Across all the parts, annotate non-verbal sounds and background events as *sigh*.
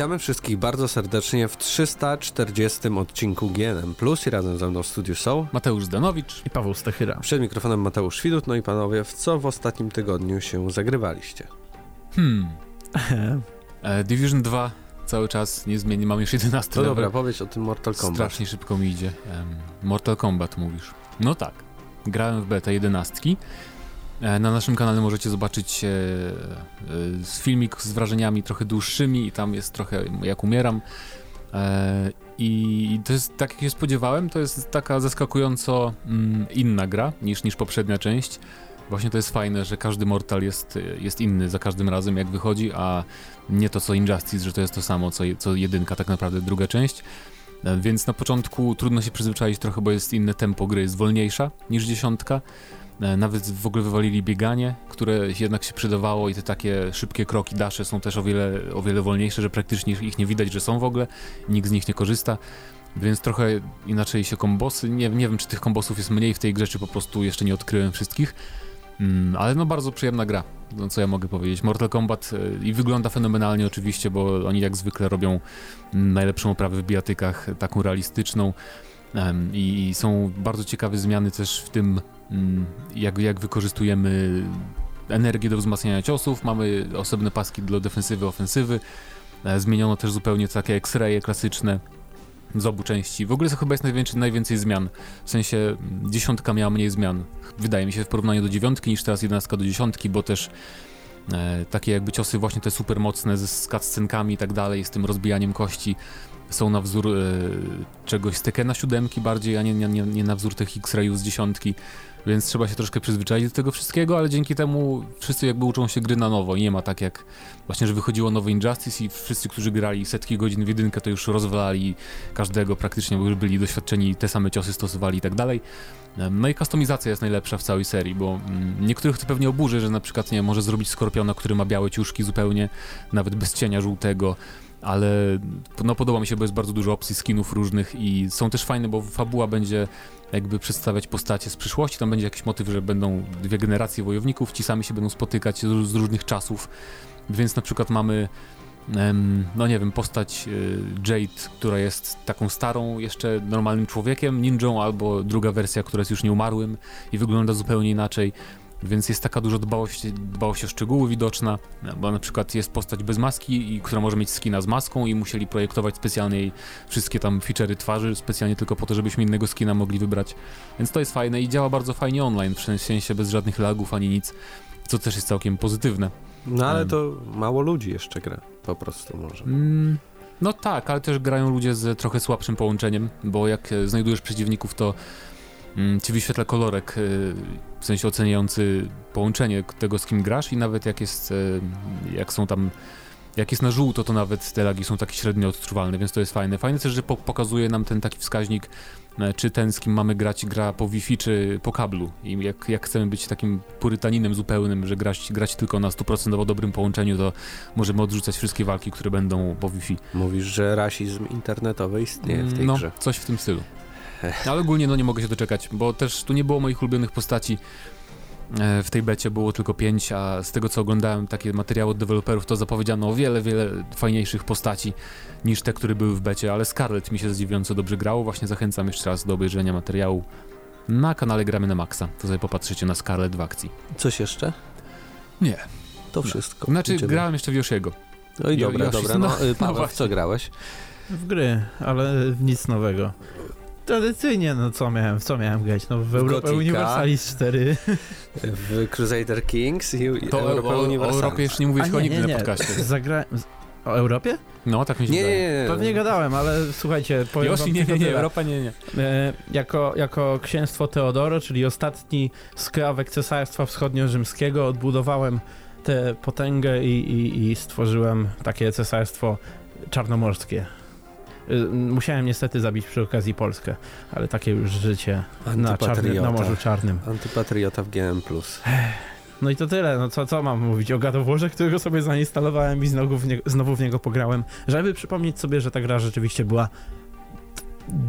Witamy wszystkich bardzo serdecznie w 340 odcinku GNM Plus i razem ze mną w studiu są Mateusz Zdanowicz i Paweł Stechyra. Przed mikrofonem Mateusz Widut, no i panowie, w co w ostatnim tygodniu się zagrywaliście? Hmm. *laughs* e, Division 2 cały czas nie zmieni, mam już 11 No dobra, powiedz o tym Mortal Kombat. Strasznie szybko mi idzie. Um, Mortal Kombat mówisz. No tak, grałem w beta 11 E, na naszym kanale możecie zobaczyć e, e, filmik z wrażeniami trochę dłuższymi i tam jest trochę jak umieram. I to jest, tak jak się spodziewałem, to jest taka zaskakująco mm, inna gra niż, niż poprzednia część. Właśnie to jest fajne, że każdy Mortal jest, jest inny za każdym razem jak wychodzi, a nie to co Injustice, że to jest to samo co, co jedynka, tak naprawdę druga część. Więc na początku trudno się przyzwyczaić trochę, bo jest inne tempo gry, jest wolniejsza niż dziesiątka. E, nawet w ogóle wywalili bieganie, które jednak się przydawało i te takie szybkie kroki, dasze są też o wiele, o wiele wolniejsze, że praktycznie ich nie widać, że są w ogóle, nikt z nich nie korzysta. Więc trochę inaczej się kombosy. Nie, nie wiem, czy tych kombosów jest mniej w tej grze, czy po prostu jeszcze nie odkryłem wszystkich. Mm, ale no bardzo przyjemna gra, no co ja mogę powiedzieć. Mortal Kombat e, i wygląda fenomenalnie oczywiście, bo oni jak zwykle robią najlepszą oprawę w bijatykach, taką realistyczną. I są bardzo ciekawe zmiany też w tym, jak, jak wykorzystujemy energię do wzmacniania ciosów. Mamy osobne paski dla defensywy, ofensywy. E, zmieniono też zupełnie takie X-raye klasyczne z obu części. W ogóle to chyba jest najwięcej, najwięcej zmian. W sensie mm, dziesiątka miała mniej zmian. Wydaje mi się w porównaniu do dziewiątki niż teraz jedenastka do dziesiątki, bo też e, takie jakby ciosy właśnie te super mocne z cutscenkami i tak dalej, z tym rozbijaniem kości są na wzór e, czegoś z Tekena siódemki bardziej, a nie, nie, nie na wzór tych X-Rayów z dziesiątki, więc trzeba się troszkę przyzwyczaić do tego wszystkiego, ale dzięki temu wszyscy jakby uczą się gry na nowo. Nie ma tak jak właśnie, że wychodziło nowy Injustice i wszyscy, którzy grali setki godzin w jedynkę, to już rozwalali każdego praktycznie, bo już byli doświadczeni, te same ciosy stosowali i tak dalej. No i kustomizacja jest najlepsza w całej serii, bo mm, niektórych to pewnie oburzy, że na przykład nie może zrobić skorpiona, który ma białe ciuszki zupełnie, nawet bez cienia żółtego, ale no, podoba mi się, bo jest bardzo dużo opcji skinów różnych i są też fajne, bo fabuła będzie jakby przedstawiać postacie z przyszłości, tam będzie jakiś motyw, że będą dwie generacje wojowników, ci sami się będą spotykać z, różnych czasów, więc na przykład mamy no nie wiem, postać y, Jade, która jest taką starą, jeszcze normalnym człowiekiem, ninją, albo druga wersja, która jest już nieumarłym i wygląda zupełnie inaczej. Więc jest taka dużo dbałość, dbałość o szczegóły widoczna, bo na przykład jest postać bez maski, i, która może mieć skina z maską i musieli projektować specjalnie jej wszystkie tam feature'y twarzy, specjalnie tylko po to, żebyśmy innego skina mogli wybrać. Więc to jest fajne i działa bardzo fajnie online, w sensie bez żadnych lagów ani nic, co też jest całkiem pozytywne. No ale to mało ludzi jeszcze gra, po prostu może. Mm, no tak, ale też grają ludzie z trochę słabszym połączeniem, bo jak znajdujesz przeciwników, to ci wyświetla kolorek, y, w sensie oceniający połączenie tego, z kim grasz i nawet jak jest, y, jak są tam jak jest na żółto, to nawet te lagi są takie średnio odczuwalne, więc to jest fajne. Fajne też, że po pokazuje nam ten taki wskaźnik, e, czy ten, z kim mamy grać, gra po Wi-Fi, czy po kablu. I jak, jak chcemy być takim purytaninem zupełnym, że grać, grać tylko na 100% dobrym połączeniu, to możemy odrzucać wszystkie walki, które będą po Wi-Fi. Mówisz, że rasizm internetowy istnieje w tej no, grze. coś w tym stylu. Ale ogólnie no nie mogę się doczekać, bo też tu nie było moich ulubionych postaci. E, w tej becie było tylko pięć, a z tego co oglądałem takie materiały od deweloperów, to zapowiedziano o wiele, wiele fajniejszych postaci niż te, które były w becie, ale Scarlet mi się zdziwiająco dobrze grało. Właśnie zachęcam jeszcze raz do obejrzenia materiału na kanale Gramy na Maxa. To sobie popatrzycie na Scarlet w akcji. Coś jeszcze? Nie. To wszystko. Znaczy, Idziemy. grałem jeszcze w Yoshiego. No i dobra, dobra. No, no, *laughs* Paweł, no w co grałeś? W gry, ale w nic nowego tradycyjnie, no co miałem, w co miałem grać? No w, Europę Universalis 4. W Crusader Kings i to Europa o, Universalis. O Europie jeszcze nie mówiłeś chyba nigdy nie, na podcaście. Zagra... O Europie? No, tak mi się nie, nie, nie, Pewnie gadałem, ale słuchajcie, powiem Yoshi, nie, nie, nie, Europa nie, nie. E, jako, jako księstwo Teodoro, czyli ostatni skrawek Cesarstwa Wschodnio-Rzymskiego, odbudowałem tę potęgę i, i, i stworzyłem takie cesarstwo czarnomorskie. Y, musiałem niestety zabić przy okazji Polskę, ale takie już życie na, czarny, na Morzu Czarnym. Antypatriota w GM+. No i to tyle, no co, co mam mówić o God którego sobie zainstalowałem i znowu w, nie, znowu w niego pograłem, żeby przypomnieć sobie, że ta gra rzeczywiście była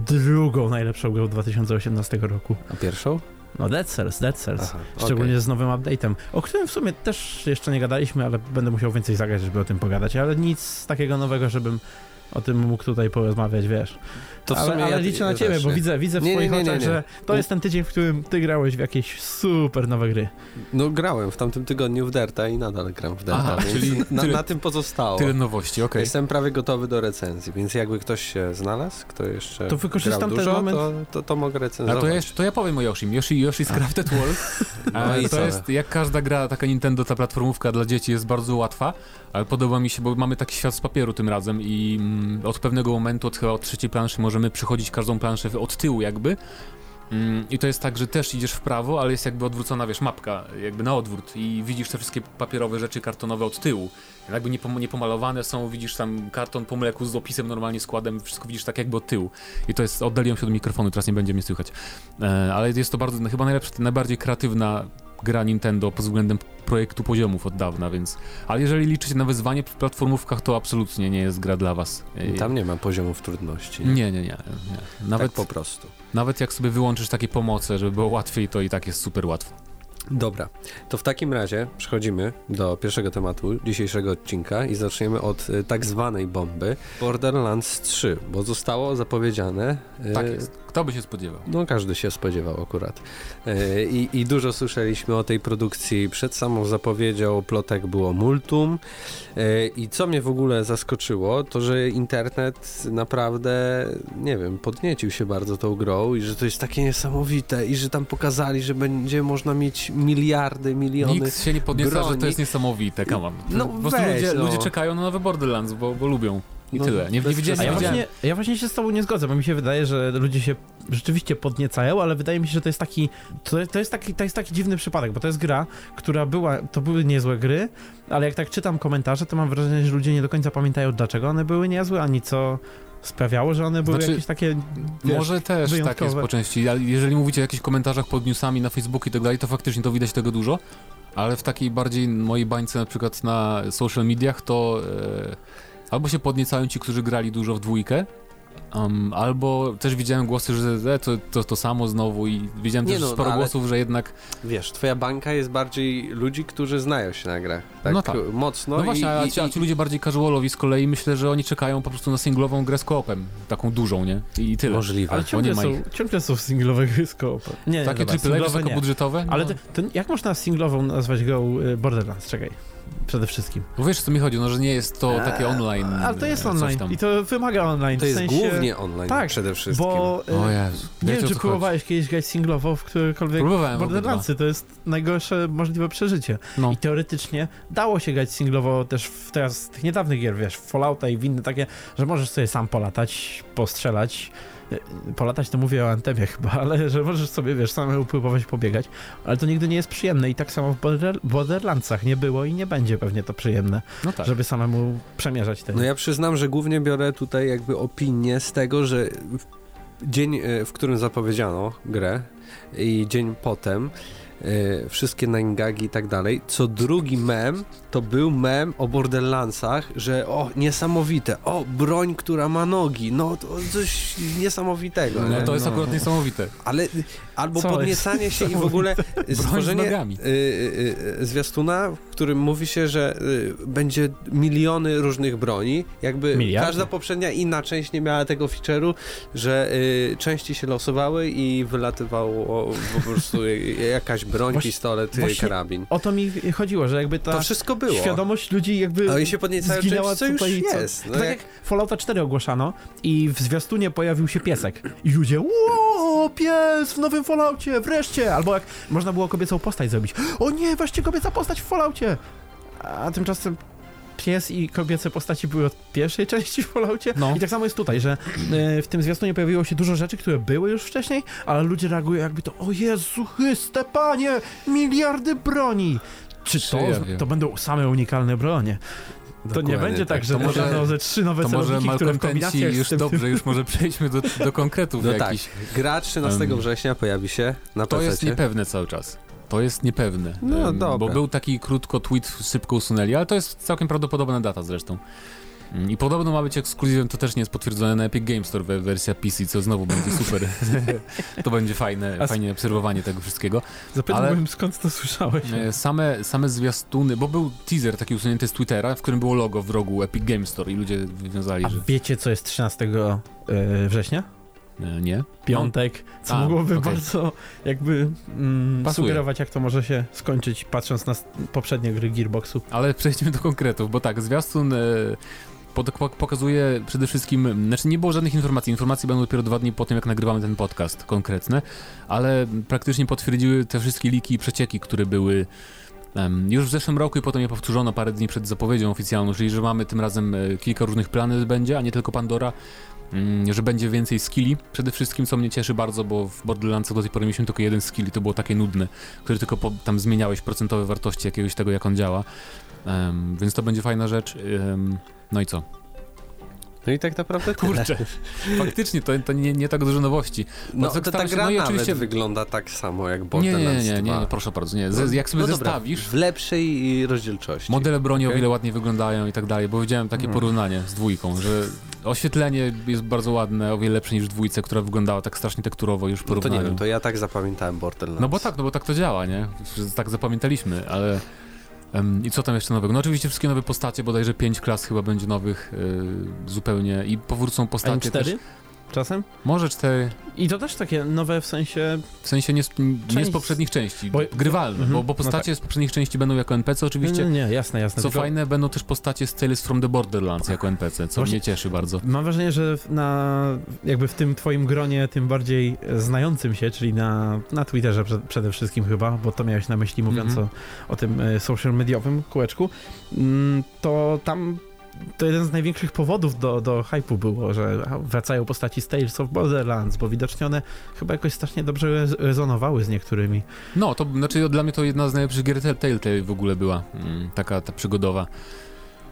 drugą najlepszą grą 2018 roku. A pierwszą? No Dead Cells, Dead Cells. Aha, Szczególnie okej. z nowym update'em, o którym w sumie też jeszcze nie gadaliśmy, ale będę musiał więcej zagrać, żeby o tym pogadać, ale nic takiego nowego, żebym o tym mógł tutaj porozmawiać, wiesz. To w ale, sumie ale ja- liczę na ciebie, bo widzę, widzę w Nie, nie, twoich nie, nie, oczach, nie. że to jest ten tydzień, w którym ty grałeś w jakieś super nowe gry. No grałem w tamtym tygodniu w Derta i nadal gram w Derta, Aha, czyli na, tyle- na tym pozostało. Tyle nowości, okej. Jestem prawie gotowy do recenzji, więc jakby ktoś się znalazł, kto jeszcze To wykorzystam grał ten dużo, moment- to, to, to mogę A recenzować. to ja, to ja powiem o Yoshim. Yoshi, Yoshi's Crafted World. *laughs* No i to jest, jak każda gra, taka Nintendo, ta platformówka dla dzieci jest bardzo łatwa, ale podoba mi się, bo mamy taki świat z papieru tym razem i mm, od pewnego momentu, od chyba od trzeciej planszy możemy przychodzić każdą planszę od tyłu jakby. Mm, I to jest tak, że też idziesz w prawo, ale jest jakby odwrócona, wiesz, mapka, jakby na odwrót i widzisz te wszystkie papierowe rzeczy kartonowe od tyłu. Jakby nie, pom- nie pomalowane są, widzisz tam karton po mleku z opisem, normalnie składem, wszystko widzisz tak jakby od tyłu. I to jest, oddaliłem się od mikrofonu, teraz nie będzie mnie słychać. E, ale jest to bardzo, no, chyba najlepsza, najbardziej kreatywna gra Nintendo pod względem projektu poziomów od dawna, więc... Ale jeżeli liczycie na wyzwanie w platformówkach, to absolutnie nie jest gra dla was. E, Tam nie ma poziomów trudności. nie, nie, nie. nie. Nawet, Tak po prostu. nawet jak sobie wyłączysz takie pomoce, żeby było łatwiej, to i tak jest super łatwo. Dobra, to w takim razie przechodzimy do pierwszego tematu dzisiejszego odcinka i zaczniemy od y, tak zwanej bomby Borderlands 3, bo zostało zapowiedziane. y, Tak jest. Kto by się spodziewał? No, każdy się spodziewał akurat. E, I, I dużo słyszeliśmy o tej produkcji przed samą zapowiedzią, plotek było multum. I co mnie w ogóle zaskoczyło, to że internet naprawdę, nie wiem, podniecił się bardzo tą grą i że to jest takie niesamowite i że tam pokazali, że będzie można mieć miliardy, miliony. Nikt się nie podnieca, że to jest niesamowite, come on. No po prostu weź, ludzie, no. ludzie czekają na nowe Borderlands, bo, bo lubią. I No, tyle. Nie, nie widziałem, ja właśnie, ja właśnie się z tobą nie zgodzę, bo mi się wydaje, że ludzie się rzeczywiście podniecają, ale wydaje mi się, że to jest taki, to, to, jest taki, to jest taki dziwny przypadek, bo to jest gra, która była, to były niezłe gry, ale jak tak czytam komentarze, to mam wrażenie, że ludzie nie do końca pamiętają, dlaczego one były niezłe, ani co sprawiało, że one były Znaczy, jakieś takie, wiesz, Może też tak jest wyjątkowe. po części, jeżeli mówicie o jakichś komentarzach pod newsami na Facebooku i tak dalej, to faktycznie to widać tego dużo, ale w takiej bardziej mojej bańce na przykład na social mediach to e, albo się podniecają ci, którzy grali dużo w dwójkę, um, albo też widziałem głosy, że e, to, to to samo znowu i widziałem Nie też no, sporo ale- głosów, że jednak Wiesz, twoja banka jest bardziej ludzi, którzy znają się na grach. Tak, No tak. mocno. No, właśnie, i, a i, ci, a ci ludzie bardziej casualowi z kolei myślę, że oni czekają po prostu na singlową grę z koopem, taką dużą, nie? I tyle. Możliwe. ale ciągle są, ich. ciągle są singlowe gry z koopem. Nie, nie, Takie nie. wysokobudżetowe? Ale no. to, to jak można singlową nazwać grą y, Borderlands? Czekaj, przede wszystkim. Bo wiesz, o co mi chodzi, no, że nie jest to takie online. Ale to jest e, online tam. i to wymaga online. To w jest sensie, głównie online tak, przede wszystkim. Bo y, O Jezu. nie Wiecie, wiem, czy próbowałeś kiedyś grać singlowo w którekolwiek Próbowałem Borderlandsy, to jest najgorsze możliwe przeżycie. No. I teoretycznie dało się grać singlowo też w, teraz tych niedawnych gier, wiesz, w Fallouta i w inne takie, że możesz sobie sam polatać, postrzelać. Y, Polatać to mówię o Antemie chyba, *laughs* ale że możesz sobie, wiesz, samemu próbować pobiegać, ale to nigdy nie jest przyjemne i tak samo w Border Borderlandsach nie było i nie będzie pewnie to przyjemne, No tak. żeby samemu przemierzać te... No ja przyznam, że głównie biorę tutaj jakby opinię z tego, że dzień, e, w którym zapowiedziano grę i dzień potem wszystkie nangagi i tak dalej, co drugi mem to był mem o Borderlandsach, że o, niesamowite, o, broń, która ma nogi, no to coś niesamowitego, No nie? to jest No. akurat niesamowite. Ale albo Co podniecanie się i w ogóle *laughs* stworzenie nogami. y, y, y, zwiastuna, w którym mówi się, że y, będzie miliony różnych broni. Jakby Miliardy? każda poprzednia inna część nie miała tego feature'u, że y, części się losowały i wylatywało po prostu y, *laughs* jakaś broń, Właśnie- pistolet, y, właśnie- karabin. O to mi chodziło, że jakby ta To wszystko było. świadomość ludzi jakby A oni się podniecają zginęła czymś, co już jest. No tak jak- jak Fallouta 4 ogłaszano i w zwiastunie pojawił się piesek i ludzie ło, pies w nowym Falloutie, wreszcie! Albo jak można było kobiecą postać zrobić, o nie, właśnie kobieca postać w Falloutie! A tymczasem pies i kobiece postaci były od pierwszej części w Falloutie No. i tak samo jest tutaj, że e, w tym zwiastunie pojawiło się dużo rzeczy, które były już wcześniej, ale ludzie reagują jakby to, o Jezu Chryste, panie, miliardy broni! Czy to, to będą same unikalne bronie? To nie Dokładnie będzie tak, że To może- ze trzy nowe To może celowniki, które kombinacjach już tym... dobrze, już może przejdźmy do, do konkretów No tak, jakichś. gra 13 Em, września pojawi się na To PC. jest niepewne cały czas. To jest niepewne. No Em, dobra. Bo był taki krótko tweet, szybko usunęli, ale to jest całkiem prawdopodobna data zresztą. Mm, I podobno ma być ekskluzywem, to też nie jest potwierdzone na Epic Games Store wersja PC, co znowu będzie *laughs* super. *laughs* to będzie fajne, A fajne obserwowanie tego wszystkiego. Zapytałem, Ale- skąd to słyszałeś? E, Same, same zwiastuny, bo był teaser taki usunięty z Twittera, w którym było logo w rogu Epic Games Store i ludzie wywiązali, A że wiecie, co jest 13 e, września? E, nie. Piątek, co A, mogłoby okej. bardzo jakby mm, sugerować, jak to może się skończyć, patrząc na poprzednie gry Gearboxu. Ale przejdźmy do konkretów, bo tak, zwiastun e, pokazuje przede wszystkim, znaczy nie było żadnych informacji, informacje będą dopiero dwa dni po tym, jak nagrywamy ten podcast konkretne, ale praktycznie potwierdziły te wszystkie liki i przecieki, które były em, już w zeszłym roku i potem je powtórzono parę dni przed zapowiedzią oficjalną, czyli że mamy tym razem e, kilka różnych planet będzie, a nie tylko Pandora, że będzie więcej skilli, przede wszystkim, co mnie cieszy bardzo, bo w Borderlandsach do tej pory mieliśmy tylko jeden skill i to było takie nudne, który tylko po, tam zmieniałeś procentowe wartości jakiegoś tego, jak on działa. Em, więc to będzie fajna rzecz. Em, no i co? No i tak naprawdę tyle. Kurczę, faktycznie to, to nie, nie tak dużo nowości. No, tak to ta się- gra no i oczywiście- wygląda tak samo jak Nie, nie, Borderlands nie, nie, nie, 2. nie, proszę bardzo, nie. Z, jak sobie no dobra, zestawisz, w lepszej rozdzielczości. modele broni o Okej. wiele ładniej wyglądają i tak dalej, bo widziałem takie No. porównanie z dwójką, że oświetlenie jest bardzo ładne, o wiele lepsze niż w dwójce, która wyglądała tak strasznie tekturowo już w No to nie porównaniu. wiem, to ja tak zapamiętałem Borderlands. No bo tak, no bo tak to działa, nie? Tak zapamiętaliśmy, ale... I co tam jeszcze nowego? No oczywiście wszystkie nowe postacie, bodajże pięć klas chyba będzie nowych y, zupełnie i powrócą postacie też. M4 czasem? Może cztery, I to też takie nowe w sensie... w sensie nie z, nie z poprzednich części, Bo- grywalne, Mhm, bo, bo no postacie z poprzednich części będą jako NPC oczywiście. Nie, nie, nie, jasne, jasne. Co tylko fajne, będą też postacie z Tales from the Borderlands jako NPC, co Właśnie- mnie cieszy bardzo. Mam wrażenie, że na, jakby w tym twoim gronie, tym bardziej znającym się, czyli na, na Twitterze przed, przede wszystkim chyba, bo to miałeś na myśli mówiąc Mhm. o, o tym e, social mediowym kółeczku, mm, to tam to jeden z największych powodów do, do hype'u było, że wracają postaci z Tales of Borderlands, bo widocznie one chyba jakoś strasznie dobrze rez- rezonowały z niektórymi. No, to znaczy dla mnie to jedna z najlepszych gier Telltale w ogóle była, mm, taka ta przygodowa.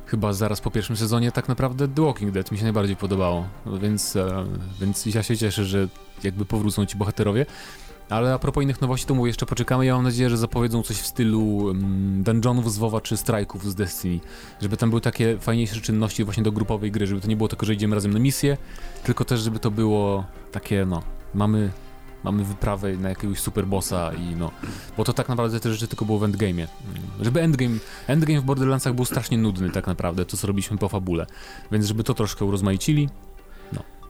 Chyba zaraz po pierwszym sezonie tak naprawdę The Walking Dead mi się najbardziej podobało, więc, e, więc ja się cieszę, że jakby powrócą ci bohaterowie. Ale a propos innych nowości, to mówię, jeszcze poczekamy. Ja mam nadzieję, że zapowiedzą coś w stylu mm, dungeonów z WoWa czy strajków z Destiny. Żeby tam były takie fajniejsze czynności właśnie do grupowej gry, żeby to nie było tylko, że idziemy razem na misję, tylko też, żeby to było takie, no, mamy, mamy wyprawę na jakiegoś superbossa i no, bo to tak naprawdę te rzeczy tylko było w endgame'ie. Mm, Żeby endgame, endgame w Borderlandsach był strasznie nudny tak naprawdę, to co robiliśmy po fabule. Więc żeby to troszkę urozmaicili,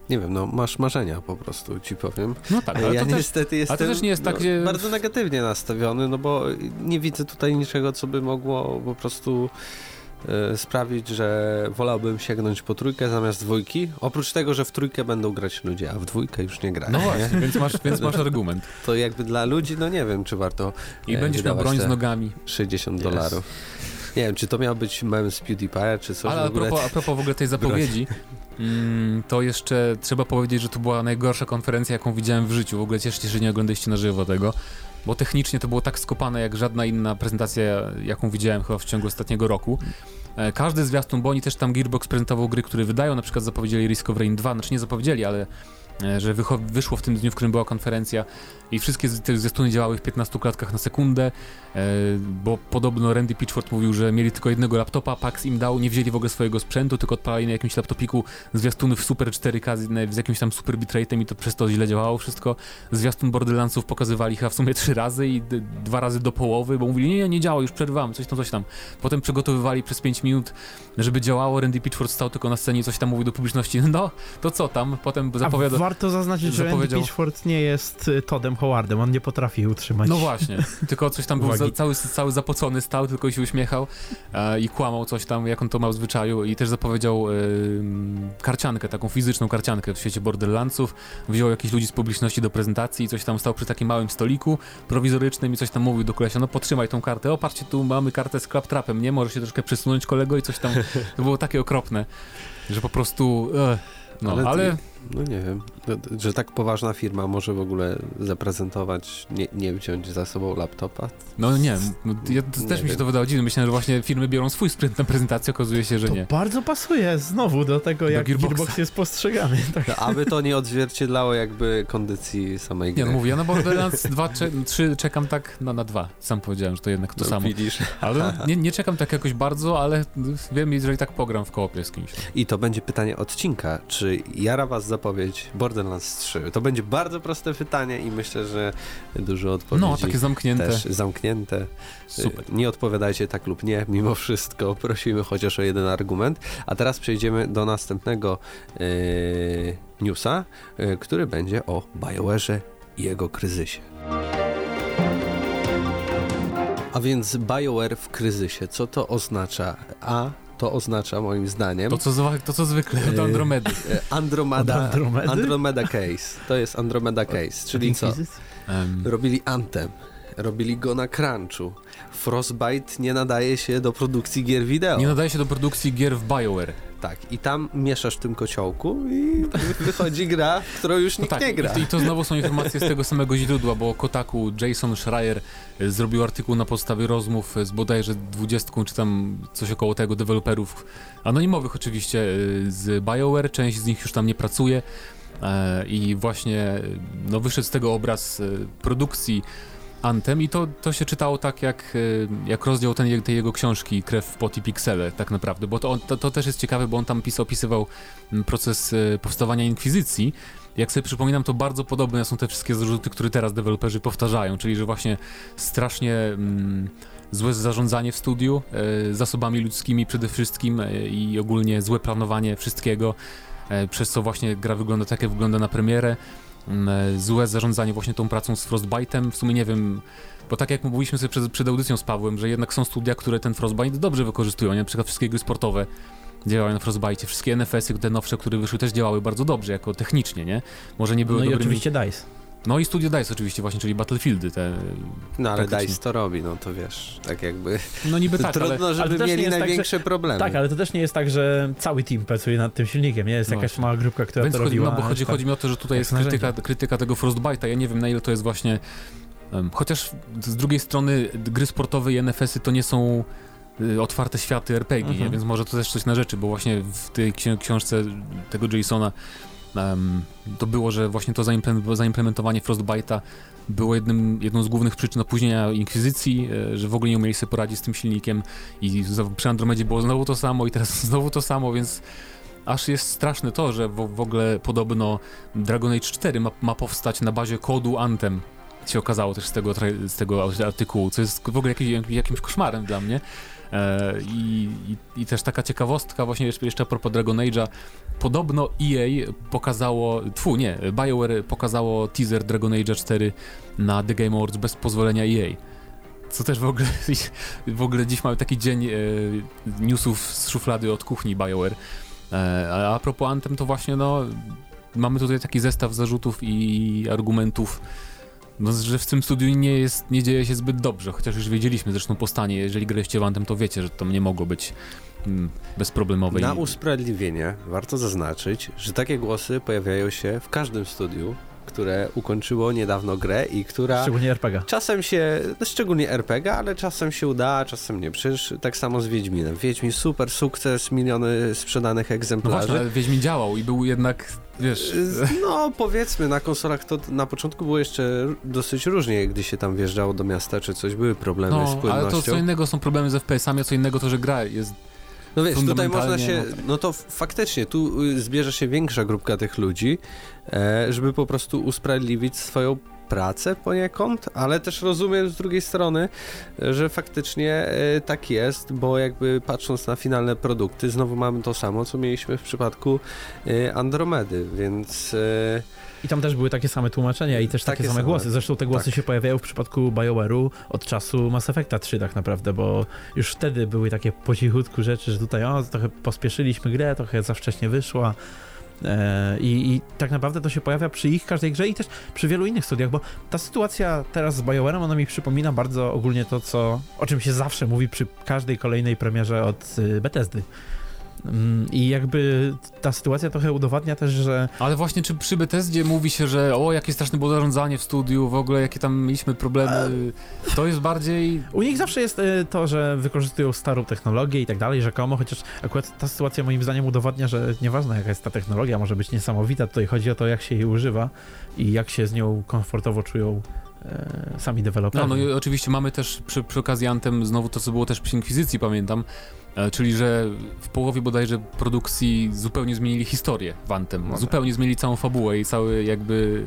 Nie wiem, no masz marzenia po prostu, ci powiem. no tak, ale ja to też niestety jestem też nie jest tak, no, że- bardzo negatywnie nastawiony, no bo nie widzę tutaj niczego, co by mogło po prostu e, sprawić, że wolałbym sięgnąć po trójkę zamiast dwójki. Oprócz tego, że w trójkę będą grać ludzie, a w dwójkę już nie grają. No nie? właśnie, więc masz, więc masz argument. *laughs* To jakby dla ludzi, no nie wiem, czy warto I e, będziesz miał broń z nogami. 60 Yes. dolarów. Nie wiem, czy to miał być mem z PewDiePie, czy coś Ale a propos, a propos w ogóle tej *laughs* zapowiedzi, to jeszcze trzeba powiedzieć, że to była najgorsza konferencja, jaką widziałem w życiu. W ogóle cieszę się, że nie oglądaliście na żywo tego, bo technicznie to było tak skopane, jak żadna inna prezentacja, jaką widziałem chyba w ciągu ostatniego roku. E, Każdy zwiastun, bo oni też tam Gearbox prezentował gry, które wydają, na przykład zapowiedzieli Risk of Rain 2, znaczy nie zapowiedzieli, ale że wycho- wyszło w tym dniu, w którym była konferencja i wszystkie te zwiastuny działały w 15 klatkach na sekundę, e, bo podobno Randy Pitchford mówił, że mieli tylko jednego laptopa, Pax im dał, nie wzięli w ogóle swojego sprzętu, tylko odpalali na jakimś laptopiku zwiastuny w super 4K z, jakimś tam super bitrate'em i to przez to źle działało wszystko. Zwiastun Borderlandsów pokazywali chyba w sumie trzy razy i dwa razy do połowy, bo mówili, nie, nie, nie działa, już przerwamy, coś tam, coś tam. Potem przygotowywali przez 5 minut, żeby działało, Randy Pitchford stał tylko na scenie i coś tam mówił do publiczności, *laughs* no, to co tam? Potem A zapowiada... warto zaznaczyć, że Andy zapowiedział- Pitchford nie jest y, Toddem Howardem, on nie potrafi utrzymać No właśnie, tylko coś tam był za, cały, cały zapocony stał, tylko się uśmiechał e, i kłamał coś tam, jak on to ma w zwyczaju i też zapowiedział e, karciankę, taką fizyczną karciankę w świecie Borderlandsów, wziął jakichś ludzi z publiczności do prezentacji i coś tam stał przy takim małym stoliku prowizorycznym i coś tam mówił do kolesia, no potrzymaj tą kartę, o patrzcie, tu mamy kartę z claptrapem, nie? Może się troszkę przesunąć kolego i coś tam, to było takie okropne, że po prostu... E, no, Ale ale, No nie wiem, no, że tak poważna firma może w ogóle zaprezentować, nie, nie wziąć za sobą laptopa. No nie, no, ja, to Nie też mi się wiem. to wydało dziwne. Myślałem, że właśnie firmy biorą swój sprzęt na prezentację, okazuje się, że To nie. bardzo pasuje znowu do tego, jak Gearboxa. Gearbox jest postrzegany. *laughs* Tak. No, aby to nie odzwierciedlało jakby kondycji samej gry. Nie, no mówię, ja na Borderlands *laughs* 2, 3 czekam tak na, na dwa. Sam powiedziałem, że to jednak to No, samo. Widzisz? Ale *laughs* nie, nie czekam tak jakoś bardzo, ale wiem, jeżeli tak pogram w koopie z kimś. I to będzie pytanie odcinka. Czy jara was zapowiedź Borderlands 3? To będzie bardzo proste pytanie i myślę, że dużo odpowiedzi No, takie zamknięte. też zamknięte. Super. Nie odpowiadajcie tak lub nie, mimo wszystko *laughs* prosimy chociaż o jeden argument. A teraz przejdziemy do następnego yy, newsa, yy, który będzie o BioWare'ze i jego kryzysie. A więc BioWare w kryzysie, co to oznacza? A to oznacza moim zdaniem To co, to co zwykle, do Yy, Andromedy. e, Andromeda, Od Andromedy? Andromeda Case. To jest Andromeda Case, czyli co? Robili Anthem, robili go na crunchu. Frostbite nie nadaje się do produkcji gier wideo. nie nadaje się do produkcji gier w BioWare. Tak, i tam mieszasz w tym kociołku i *laughs* wychodzi gra, w którą już No nikt tak, nie gra. I, to znowu są informacje z tego samego źródła, bo Kotaku Jason Schreier e, zrobił artykuł na podstawie rozmów z bodajże 20 czy tam coś około tego deweloperów, anonimowych oczywiście, e, z BioWare, część z nich już tam nie pracuje e, i właśnie no, wyszedł z tego obraz produkcji Anthem i to, to się czytało tak jak, e, jak rozdział ten, tej jego książki Krew, pot i piksele tak naprawdę, bo to, on, to, to też jest ciekawe, bo on tam pisał, opisywał m, proces e, powstawania Inkwizycji jak sobie przypominam, to bardzo podobne są te wszystkie zarzuty, które teraz deweloperzy powtarzają, czyli że właśnie strasznie mm, złe zarządzanie w studiu, e, zasobami ludzkimi przede wszystkim i ogólnie złe planowanie wszystkiego, przez co właśnie gra wygląda tak, jak wygląda na premierę. E, złe zarządzanie właśnie tą pracą z Frostbite'em, w sumie nie wiem, bo tak jak mówiliśmy sobie przed, przed audycją z Pawłem, że jednak są studia, które ten Frostbite dobrze wykorzystują, nie? na przykład wszystkie gry sportowe działają na Frostbite, wszystkie NFS-y, te nowsze, które wyszły też działały bardzo dobrze, jako technicznie, nie? Może nie były No i dobrymi... oczywiście DICE. No i Studio DICE oczywiście właśnie, czyli Battlefieldy te... No ale taktycznie. DICE to robi, no to wiesz, tak jakby No niby *laughs* tak, ale... trudno, ale żeby nie mieli tak, największe problemy. Tak, ale to też nie jest tak, że cały team pracuje nad tym silnikiem, nie? Jest No jakaś mała grupka, która Więc to chodzi, robiła. no, bo chodzi, tak. chodzi mi o to, że tutaj jest narzędzie. krytyka, krytyka tego Frostbite'a. Ja nie wiem, na ile to jest właśnie... em, chociaż z drugiej strony gry sportowe i NFS-y to nie są y, otwarte światy RPG? Mhm. więc może to też coś na rzeczy, bo właśnie w tej ksi- książce tego Jasona to było, że właśnie to zaimplemen- zaimplementowanie Frostbite'a było jednym, jedną z głównych przyczyn opóźnienia Inkwizycji, e, że w ogóle nie umieli sobie poradzić z tym silnikiem i przy Andromedzie było znowu to samo i teraz *laughs* znowu to samo, więc aż jest straszne to, że w, w ogóle podobno Dragon Age 4 ma, ma powstać na bazie kodu Anthem. Się okazało też z tego, z tego artykułu, co jest w ogóle jakimś koszmarem dla mnie. E, i, i, I też taka ciekawostka, właśnie jeszcze, jeszcze a propos Dragon Age'a. Podobno EA pokazało, tfu, nie, BioWare pokazało teaser Dragon Age 4 na The Game Awards bez pozwolenia EA. Co też w ogóle, *laughs* w ogóle dziś mamy taki dzień e, newsów z szuflady od kuchni BioWare. E, a a propos Anthem, to właśnie no, mamy tutaj taki zestaw zarzutów i argumentów, no, że w tym studiu nie, jest, nie dzieje się zbyt dobrze, chociaż już wiedzieliśmy zresztą po stanie, jeżeli graliście w Anthem, to wiecie, że to nie mogło być mm, bezproblemowe. Na usprawiedliwienie warto zaznaczyć, że takie głosy pojawiają się w każdym studiu, które ukończyło niedawno grę i która Szczególnie RPG. czasem się, no szczególnie RPG, ale czasem się uda, czasem nie. Przecież tak samo z Wiedźminem. Wiedźmin super sukces, miliony sprzedanych No egzemplarzy. właśnie, ale Wiedźmin działał i był jednak, wiesz... No, powiedzmy, na konsolach to na początku było jeszcze dosyć różnie, gdy się tam wjeżdżało do miasta czy coś, były problemy z No, ale to płynnością. co innego są problemy z FPS-ami, a co innego to, że gra jest... No wiesz, tutaj można się, no no to faktycznie, tu y, zbierze się większa grupka tych ludzi, e, żeby po prostu usprawiedliwić swoją pracę poniekąd, ale też rozumiem z drugiej strony, e, że faktycznie e, tak jest, bo jakby patrząc na finalne produkty, znowu mamy to samo, co mieliśmy w przypadku Andromedy, więc I tam też były takie same tłumaczenia i też takie, Takie same same. głosy. Zresztą te głosy Tak. się pojawiają w przypadku BioWare'u od czasu Mass Effecta 3 tak naprawdę, bo już wtedy były takie po cichutku rzeczy, że tutaj o, trochę pospieszyliśmy grę, trochę za wcześnie wyszła. E, I, I tak naprawdę to się pojawia przy ich każdej grze i też przy wielu innych studiach, bo ta sytuacja teraz z BioWare'em, ona mi przypomina bardzo ogólnie to, co, o czym się zawsze mówi przy każdej kolejnej premierze od y, Bethesdy. Mm, I jakby ta sytuacja trochę udowadnia też, że... Ale właśnie czy przy Bethesdzie mówi się, że o, jakie straszne było zarządzanie w studiu, w ogóle jakie tam mieliśmy problemy, to jest bardziej... U nich zawsze jest y, to, że wykorzystują starą technologię i tak dalej, rzekomo, chociaż akurat ta sytuacja moim zdaniem udowadnia, że nieważne jaka jest ta technologia, może być niesamowita, tutaj chodzi o to, jak się jej używa i jak się z nią komfortowo czują e, sami deweloperzy. No, no i oczywiście mamy też przy, przy okazji Antem znowu to, co było też przy Inkwizycji, pamiętam, e, czyli że w połowie bodajże produkcji zupełnie zmienili historię w Antem, No tak. zupełnie zmienili całą fabułę i cały jakby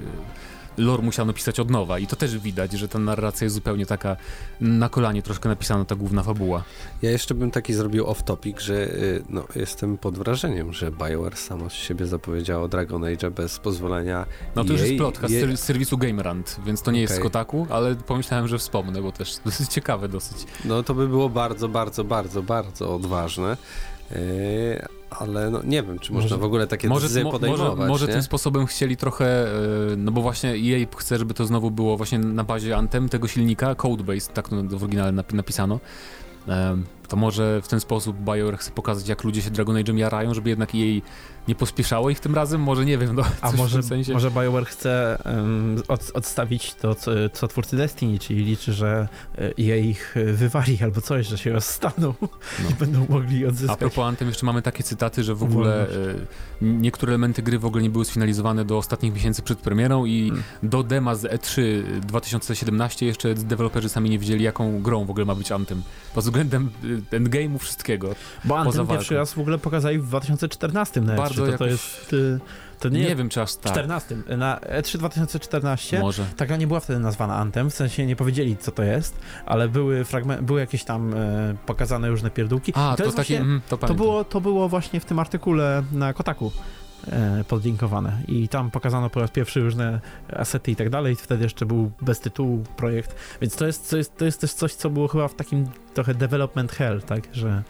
lore musiano pisać od nowa i to też widać, że ta narracja jest zupełnie taka na kolanie troszkę napisana ta główna fabuła. Ja jeszcze bym taki zrobił off-topic, że y, no, jestem pod wrażeniem, że BioWare samo z siebie zapowiedziało Dragon Age bez pozwolenia No to już jej- jest plotka z, jej- z serwisu GameRant, więc to nie jest z. Kotaku, ale pomyślałem, że wspomnę, bo też *laughs* dosyć ciekawe dosyć. No to by było bardzo, bardzo, bardzo, bardzo odważne. Ale no, nie wiem, czy można Może- w ogóle takie Może, decyzje mo, podejmować. może, może tym sposobem chcieli trochę, e, no bo właśnie EA chce, żeby to znowu było właśnie na bazie Anthem, tego silnika, Codebase, tak to w oryginale napi- napisano. Em, to może w ten sposób BioWare chce pokazać, jak ludzie się Dragon Age'em jarają, żeby jednak jej nie pospieszało ich tym razem, może nie wiem, no A w może, tym sensie. może BioWare chce em, od, odstawić to, co, co twórcy Destiny, czyli liczy, że e, EA ich wywali albo coś, że się rozstaną *laughs* i będą mogli A odzyskać. propos Anthem, jeszcze mamy takie cytaty, że w ogóle Wolność. e, niektóre elementy gry w ogóle nie były sfinalizowane do ostatnich miesięcy przed premierą i Hmm. do dema z E3 2017 jeszcze deweloperzy sami nie wiedzieli, jaką grą w ogóle ma być Anthem. Pod względem e, endgame'u wszystkiego. Bo Anthem pierwszy raz w ogóle pokazali w 2014 na E3, Bardzo to, to jest... y, To nie, Nie, wiem, czy aż tak. 14. Na E E3 2014 Może. ta gra nie była wtedy nazwana Anthem, w sensie nie powiedzieli co to jest, ale były fragmenty, były jakieś tam e, pokazane różne pierdółki. A, I to, takie, właśnie- mm, to To było, to było właśnie w tym artykule na Kotaku e, podlinkowane i tam pokazano po raz pierwszy różne asety i tak dalej. Wtedy jeszcze był bez tytułu projekt, więc to jest, to jest, to jest też coś, co było chyba w takim trochę development hell, tak, że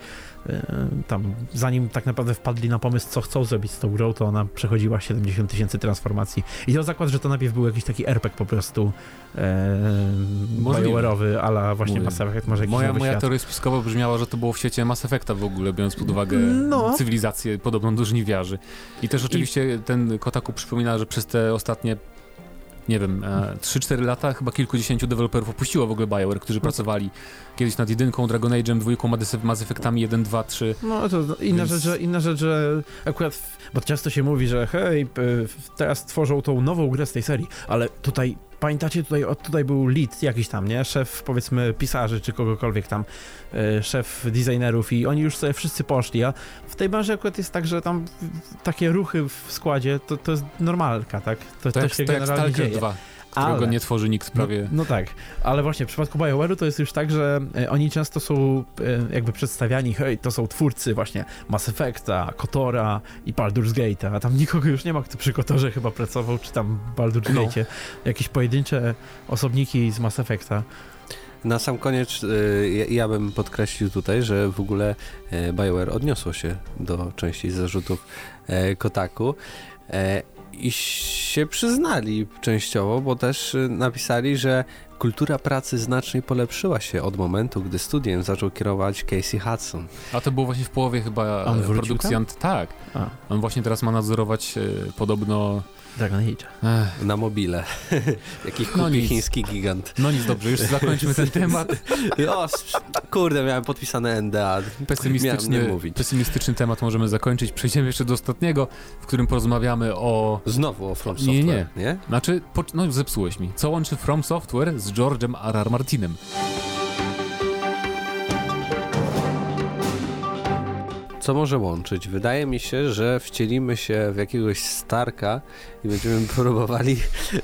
tam zanim tak naprawdę wpadli na pomysł, co chcą zrobić z tą grą, to ona przechodziła 70 tysięcy transformacji. I to zakład, że to najpierw był jakiś taki RPG po prostu e. BioWare'owy, ala właśnie Mówię. Mass Effect, może jakiś Moja, moja świat. teoria spiskowa brzmiała, że to było w świecie Mass Effecta w ogóle, biorąc pod uwagę No. cywilizację podobną do żniwiarzy. I też oczywiście ten Kotaku przypomina, że przez te ostatnie nie wiem, e, 3-4 lata chyba kilkudziesięciu deweloperów opuściło w ogóle BioWare, którzy No. pracowali kiedyś nad jedynką, Dragon Age'em, dwójką, Mass Effectami 1, 2, 3. No to no, inna, Więc- rzecz, że, inna rzecz, że akurat, w- bo często się mówi, że hej, teraz tworzą tą nową grę z tej serii, ale tutaj, pamiętacie, tutaj, tutaj był lead jakiś tam, nie? Szef, powiedzmy, pisarzy, czy kogokolwiek tam, e, szef designerów i oni już sobie wszyscy poszli, a w tej branży akurat jest tak, że tam takie ruchy w składzie, to, to jest normalka, tak? To, To, jak, się to jak generalnie Stalker dzieje. 2, którego Ale- nie tworzy nikt prawie. No, no tak, ale właśnie w przypadku BioWare'u to jest już tak, że e, oni często są e, jakby przedstawiani, hej, to są twórcy właśnie Mass Effecta, Kotora i Baldur's Gate'a, a tam nikogo już nie ma, kto przy Kotorze chyba pracował, czy tam Baldur's No. Gate'ie. Jakieś pojedyncze osobniki z Mass Effecta. Na sam koniec y, ja- bym podkreślił tutaj, że w ogóle e, BioWare odniosło się do części zarzutów e, Kotaku i się przyznali częściowo, bo też y, napisali, że kultura pracy znacznie polepszyła się od momentu, gdy studiem zaczął kierować Casey Hudson. A to było właśnie w połowie chyba On e, wrócił produkcji. tam? Ant- tak. A, On właśnie teraz ma nadzorować e, podobno. Dragon Age. Ech, Na mobile. *laughs* Jakich No kupi nic. chiński gigant. no nic dobrze, już zakończmy ten temat. *laughs* O, kurde, miałem podpisane NDA. Nie Pesymistyczny, mówić. pesymistyczny temat możemy zakończyć. Przejdziemy jeszcze do ostatniego, w którym porozmawiamy o. Znowu o From Nie, Software, nie. nie? Znaczy, po, no zepsułeś mi. Co łączy From Software z George'em R.R. Martinem? Co może łączyć? Wydaje mi się, że wcielimy się w jakiegoś Starka i będziemy *laughs* próbowali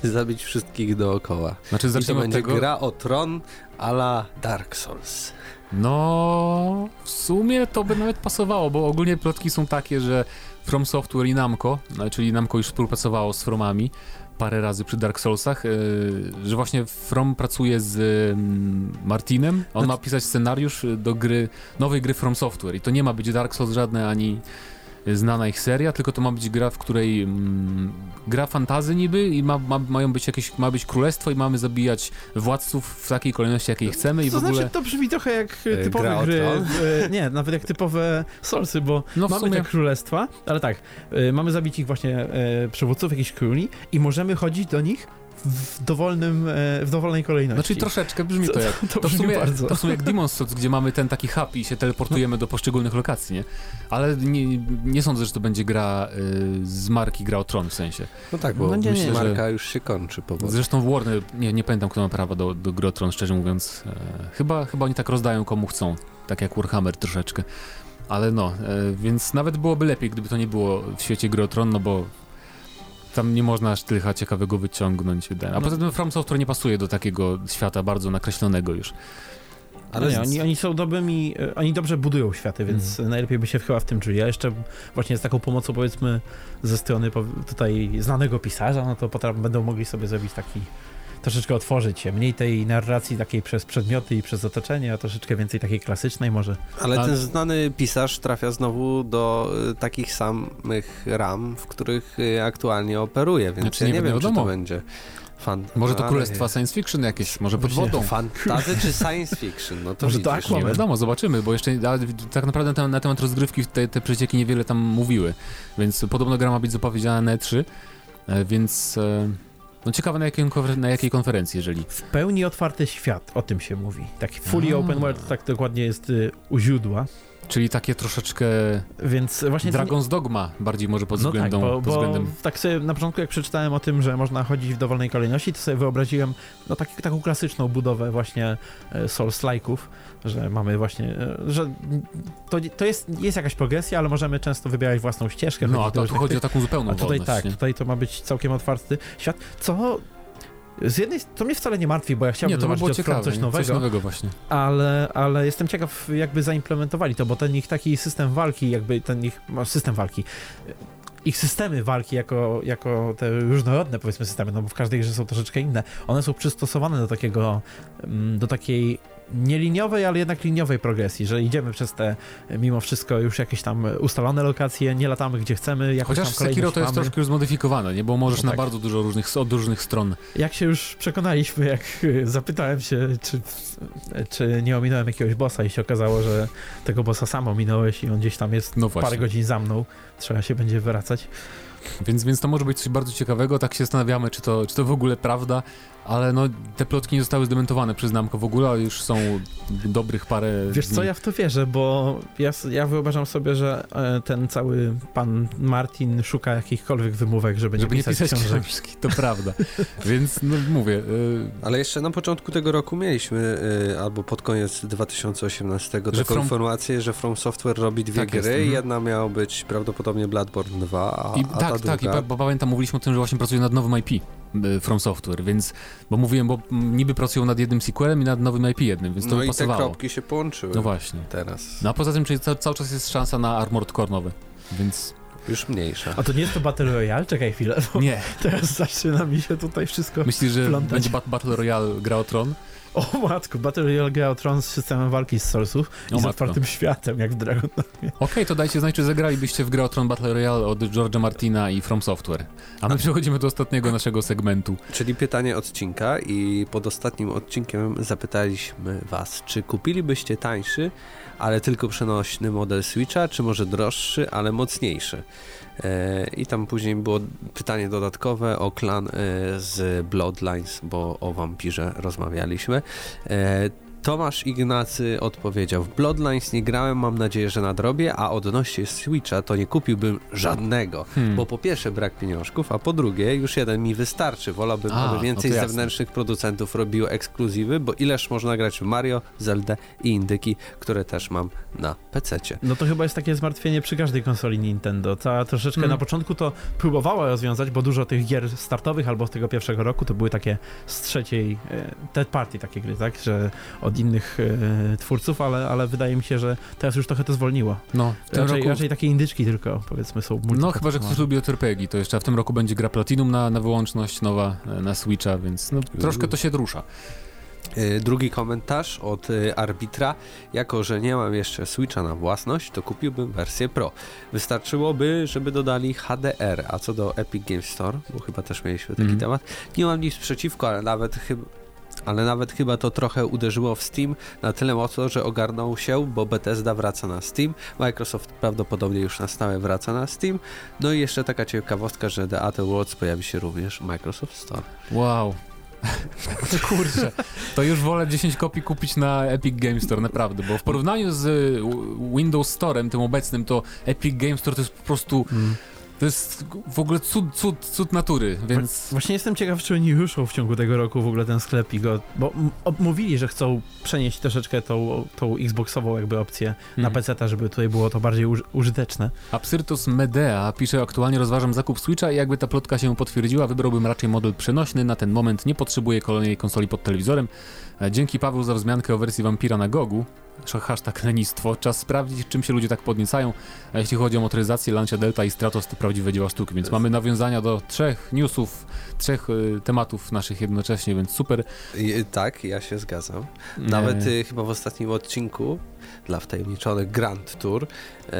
zabić wszystkich dookoła. Znaczy, I to będzie tego. gra o tron a la Dark Souls. No, w sumie to by nawet pasowało, bo ogólnie plotki są takie, że From Software i Namco, no, czyli Namco już współpracowało z Fromami parę razy przy Dark Soulsach, yy, że właśnie From pracuje z mm, Martinem, on ma pisać scenariusz do gry, nowej gry From Software i to nie ma być Dark Souls żadne ani znana ich seria, tylko to ma być gra, w której mm, gra fantazy niby i ma, ma, mają być jakieś, ma być królestwo i mamy zabijać władców w takiej kolejności, jakiej chcemy i to w ogóle... znaczy, to brzmi trochę jak E, typowe gra gry, e, nie, nawet jak typowe Soulsy, bo No mamy sumie... te królestwa, ale tak, e, mamy zabić ich właśnie e, przywódców, jakichś króli i możemy chodzić do nich w dowolnym, e, w dowolnej kolejności. Znaczy troszeczkę brzmi to To- jak... *laughs* to To w, brzmi sumie, bardzo. to w sumie jak Demon's Souls, gdzie mamy ten taki hub i się teleportujemy do poszczególnych lokacji, nie? Ale nie, nie sądzę, że to będzie gra y, z marki Gra o Tron w sensie. No tak, bo No nie, nie. myślę, Że- marka już się kończy powoli. Zresztą Warner, nie, nie pamiętam kto ma prawa do, do Gry o Tron, szczerze mówiąc. E, chyba, chyba oni tak rozdają komu chcą, tak jak Warhammer troszeczkę. Ale no, e, więc nawet byłoby lepiej, gdyby to nie było w świecie Gry o Tron, no bo tam nie można aż tyle ciekawego wyciągnąć. A No. poza tym From Software nie pasuje do takiego świata bardzo nakreślonego już. Ale No nie, oni, oni są dobrymi, e, oni dobrze budują światy, więc Mhm. najlepiej by się chyba w tym czuli. A jeszcze właśnie z taką pomocą powiedzmy ze strony tutaj znanego pisarza, no to potem będą mogli sobie zrobić taki troszeczkę otworzyć się. Mniej tej narracji takiej przez przedmioty i przez otoczenie, a troszeczkę więcej takiej klasycznej może. Ale A- ten znany pisarz trafia znowu do y, takich samych ram, w których y, aktualnie operuje, więc Znaczy, ja nie nie, wiem, wiadomo. czy to będzie fan... Może to ale- królestwa science fiction jakieś, może pod wodą. Fantazy czy science fiction? No to Może to widzisz, Nie Aquaman. wiadomo, zobaczymy, bo jeszcze tak naprawdę na temat, na temat rozgrywki te, te przecieki niewiele tam mówiły, więc podobno gra ma być zapowiedziana na E3, e, więc e, no ciekawe na jakiej, na jakiej konferencji, jeżeli. W pełni otwarty świat, o tym się mówi. Fully A. open world, tak dokładnie jest y, u źródła, Czyli takie troszeczkę więc właśnie... to nie- Dragon's Dogma bardziej może pod No względem... tak, bo, pod bo względem... tak sobie na początku jak przeczytałem o tym, że można chodzić w dowolnej kolejności, to sobie wyobraziłem no, taki, taką klasyczną budowę właśnie e, Souls-like'ów, że mamy właśnie, e, że to, to jest, jest jakaś progresja, ale możemy często wybierać własną ścieżkę. No, a to, tu chodzi o taką zupełną a tutaj wolność, tak, nie? tutaj to ma być całkiem otwarty świat, co z jednej to mnie wcale nie martwi, bo ja chciałbym Nie, to by zobaczyć From ciekawe, coś nowego, coś nowego właśnie. ale, ale jestem ciekaw, jakby zaimplementowali to, bo ten ich taki system walki, jakby ten ich no, system walki, ich systemy walki jako, jako te różnorodne powiedzmy systemy, no bo w każdej grze są troszeczkę inne, one są przystosowane do takiego, mm, do takiej nieliniowej, ale jednak liniowej progresji, że idziemy przez te mimo wszystko już jakieś tam ustalone lokacje, nie latamy gdzie chcemy, Chociaż tam Sekiro to jest mamy. troszkę już zmodyfikowane, nie? Bo możesz No na tak. bardzo dużo różnych, od różnych stron. Jak się już przekonaliśmy, jak *laughs* zapytałem się, czy, czy nie ominąłem jakiegoś bossa i się okazało, że tego bossa sam ominąłeś i on gdzieś tam jest No parę godzin za mną, trzeba się będzie wracać. Więc, więc to może być coś bardzo ciekawego, tak się zastanawiamy, czy to, czy to w ogóle prawda, ale no te plotki nie zostały zdementowane przez Namco w ogóle, ale już są dobrych parę Wiesz dni. co, ja w to wierzę, bo ja, ja wyobrażam sobie, że e, ten cały pan Martin szuka jakichkolwiek wymówek, żeby nie Żeby nie pisać, pisać książek. książki, to prawda. *laughs* Więc no mówię, y, Ale jeszcze na początku tego roku mieliśmy, y, albo pod koniec 2018, taką From- informację, że From Software robi dwie Tak jest, gry. mhm. Jedna miała być prawdopodobnie Bloodborne 2, a, i, a tak, ta tak, i druga... pa- bo pamiętam, mówiliśmy o tym, że właśnie pracują nad nowym IP From Software, więc, bo mówiłem, bo niby pracują nad jednym sequelem i nad nowym IP jednym, więc to no by i te pasowało. kropki się połączyły No właśnie. teraz. No a poza tym, czyli ca- cały czas jest szansa na Armored Core nowe, więc Już mniejsza. A to nie jest to Battle Royale? Czekaj chwilę, bo nie. *laughs* teraz zaczyna mi się tutaj wszystko... Myślisz, że Plątać. będzie Bat- Battle Royale gra o Tron? O matko, Battle Royale gra o Tron z systemem walki z Soulsów i O z matko. otwartym światem, jak w Dragon. Okej, to dajcie znać, czy zagralibyście w grę o Tron Battle Royale od George'a Martina i From Software. A my przechodzimy do ostatniego naszego segmentu. Czyli pytanie odcinka i pod ostatnim odcinkiem zapytaliśmy was, czy kupilibyście tańszy, ale tylko przenośny model Switcha, czy może droższy, ale mocniejszy? E, I tam później było pytanie dodatkowe o klan e, z Bloodlines, bo o wampirze rozmawialiśmy. Tomasz Ignacy odpowiedział: W Bloodlines nie grałem, mam nadzieję, że nadrobię, a odnośnie Switcha to nie kupiłbym żadnego. Hmm. Bo po pierwsze brak pieniążków, a po drugie już jeden mi wystarczy. Wolałbym, A, aby no więcej jasne. zewnętrznych producentów robiło ekskluzywy, bo ileż można grać w Mario, Zelda i indyki, które też mam na PC-cie. No to chyba jest takie zmartwienie przy każdej konsoli Nintendo. Ta troszeczkę Mm. na początku to próbowała rozwiązać, bo dużo tych gier startowych albo z tego pierwszego roku to były takie z trzeciej, e, third party takie gry, tak? Że od innych e, twórców, ale, ale wydaje mi się, że teraz już trochę to zwolniło. No, w tym Raczej, roku... raczej takie indyczki tylko, powiedzmy, są No chyba, że ktoś lubi JRPG, to jeszcze w tym roku będzie gra Platinum na, na wyłączność nowa e, na Switcha, więc no, troszkę to się rusza. Y, drugi komentarz od y, arbitra. Jako, że nie mam jeszcze Switcha na własność, to kupiłbym wersję Pro. Wystarczyłoby, żeby dodali HDR. A co do Epic Games Store, bo chyba też mieliśmy taki Mhm. temat, nie mam nic przeciwko, ale nawet chyba. Ale nawet chyba to trochę uderzyło w Steam na tyle mocno, że ogarnął się, bo Bethesda wraca na Steam, Microsoft prawdopodobnie już na stałe wraca na Steam, no i jeszcze taka ciekawostka, że The Outer Worlds pojawi się również w Microsoft Store. Wow. *laughs* Kurczę, to już wolę 10 kopii kupić na Epic Games Store, naprawdę, bo w porównaniu z y, Windows Store'em, tym obecnym, to Epic Games Store to jest po prostu, to jest w ogóle cud, cud, cud natury, więc... Właśnie jestem ciekaw, czy oni ruszą w ciągu tego roku w ogóle ten sklep i go, bo mówili, że chcą przenieść troszeczkę tą, tą Xboxową jakby opcję na Mhm. PC, żeby tutaj było to bardziej uż, użyteczne. Absyrtus Medea pisze, aktualnie rozważam zakup Switcha i jakby ta plotka się potwierdziła, wybrałbym raczej model przenośny. Na ten moment nie potrzebuję kolejnej konsoli pod telewizorem. E, Dzięki Paweł za wzmiankę o wersji Vampira na Gogu. Hashtag lenistwo. Czas sprawdzić, czym się ludzie tak podniecają. A jeśli chodzi o motoryzację, Lancia Delta i Stratos to prawdziwe dzieła sztuki, więc mamy nawiązania do trzech newsów, trzech y, tematów naszych jednocześnie, więc super. I, tak, ja się zgadzam. Nawet E, y, chyba w ostatnim odcinku dla wtajemniczonych Grand Tour e,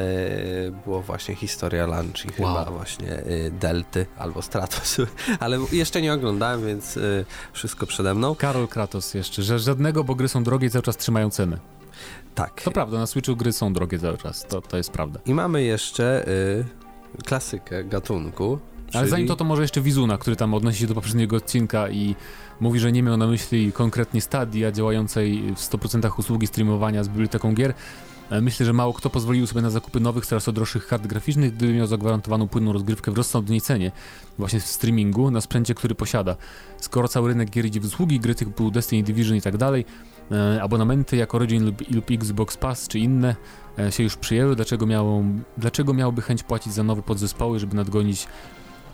było właśnie historia Lanci, chyba Wow. właśnie y, Delty albo Stratos, *laughs* ale jeszcze nie oglądałem, więc y, wszystko przede mną. Karol Kratos jeszcze, że żadnego, bo gry są drogie i cały czas trzymają cenę. Tak. To prawda, na Switchu gry są drogie cały czas, to, to jest prawda. I mamy jeszcze y, klasykę gatunku. Ale czyli- zanim to, to może jeszcze Wizuna, który tam odnosi się do poprzedniego odcinka i mówi, że nie miał na myśli konkretnie Stadia działającej w 100% usługi streamowania z biblioteką gier. E, Myślę, że mało kto pozwolił sobie na zakupy nowych, coraz droższych kart graficznych, gdyby miał zagwarantowaną płynną rozgrywkę w rozsądnej cenie, właśnie w streamingu, na sprzęcie, który posiada. Skoro cały rynek gier idzie w usługi, gry typu Destiny, Division i tak dalej, e, abonamenty jak Origin lub, lub Xbox Pass czy inne e, się już przyjęły, dlaczego, miało, dlaczego miałby chęć płacić za nowe podzespoły, żeby nadgonić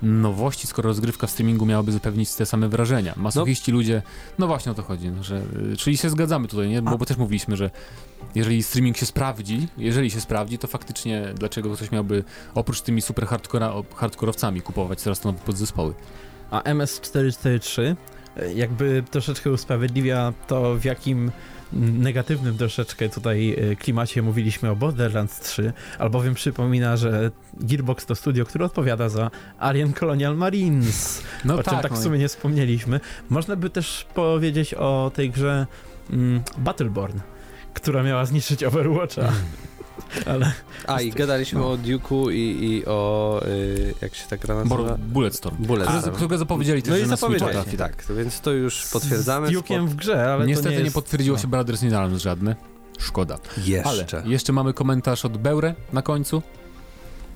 nowości, skoro rozgrywka w streamingu miałaby zapewnić te same wrażenia. Masochiści ludzie, no właśnie o to chodzi, no, że, y, czyli się zgadzamy tutaj, nie? Bo, bo też mówiliśmy, że jeżeli streaming się sprawdzi, jeżeli się sprawdzi, to faktycznie dlaczego ktoś miałby oprócz tymi super hardkorowcami kupować teraz te nowe podzespoły? A MS443 e, jakby troszeczkę usprawiedliwia to, w jakim mm, negatywnym troszeczkę tutaj e, klimacie mówiliśmy o Borderlands 3, albowiem przypomina, że Gearbox to studio, które odpowiada za Alien Colonial Marines, No o czym tak no w i- sumie nie wspomnieliśmy. Można by też powiedzieć o tej grze mm, Battleborn, która miała zniszczyć Overwatcha, ale A i gadaliśmy no. o Duke'u i, i o. Y, jak się ta gra nazywa? Bulletstorm. Bulletstorm. Którego zapowiedzieli też, No i na Switcha zapowiedzieli, trafi. tak, więc to już potwierdzamy. z Duke'iem w grze, ale Niestety to nie, nie, jest... potwierdziło no. się Brothers in Arms żadne. Szkoda. Jeszcze. Ale jeszcze mamy komentarz od Beure na końcu.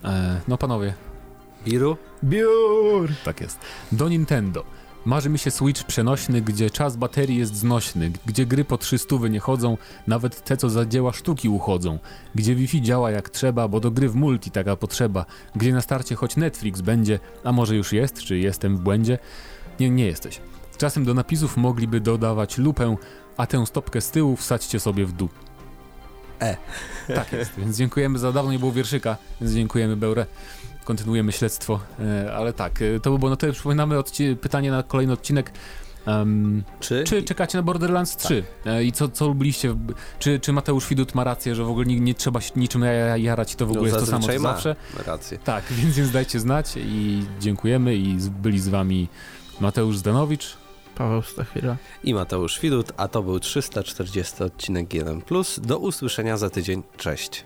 E, no panowie, Biru? Biur! Tak jest. Do Nintendo. Marzy mi się Switch przenośny, gdzie czas baterii jest znośny, gdzie gry po 300 nie chodzą, nawet te co za dzieła sztuki uchodzą, gdzie Wi-Fi działa jak trzeba, bo do gry w multi taka potrzeba, gdzie na starcie choć Netflix będzie, a może już jest, czy jestem w błędzie? Nie, nie jesteś. Czasem do napisów mogliby dodawać lupę, a tę stopkę z tyłu wsadźcie sobie w dół. E. Tak jest, więc dziękujemy za dawno nie było wierszyka, więc dziękujemy Beure kontynuujemy śledztwo, e, ale tak, e, to by było na tyle. Przypominamy odci- pytanie na kolejny odcinek. Em, Czy? czy czekacie na Borderlands 3? E, I co, co lubiliście? Czy, czy Mateusz Widut ma rację, że w ogóle nie, nie trzeba się niczym ja- jarać i to w ogóle No, jest to samo co ma. zawsze? Ma rację. Tak, *laughs* więc, więc dajcie znać i dziękujemy i byli z wami Mateusz Zdanowicz. Paweł Stachwila. I Mateusz Widut, a to był 340 odcinek 1+. Do usłyszenia za tydzień. Cześć.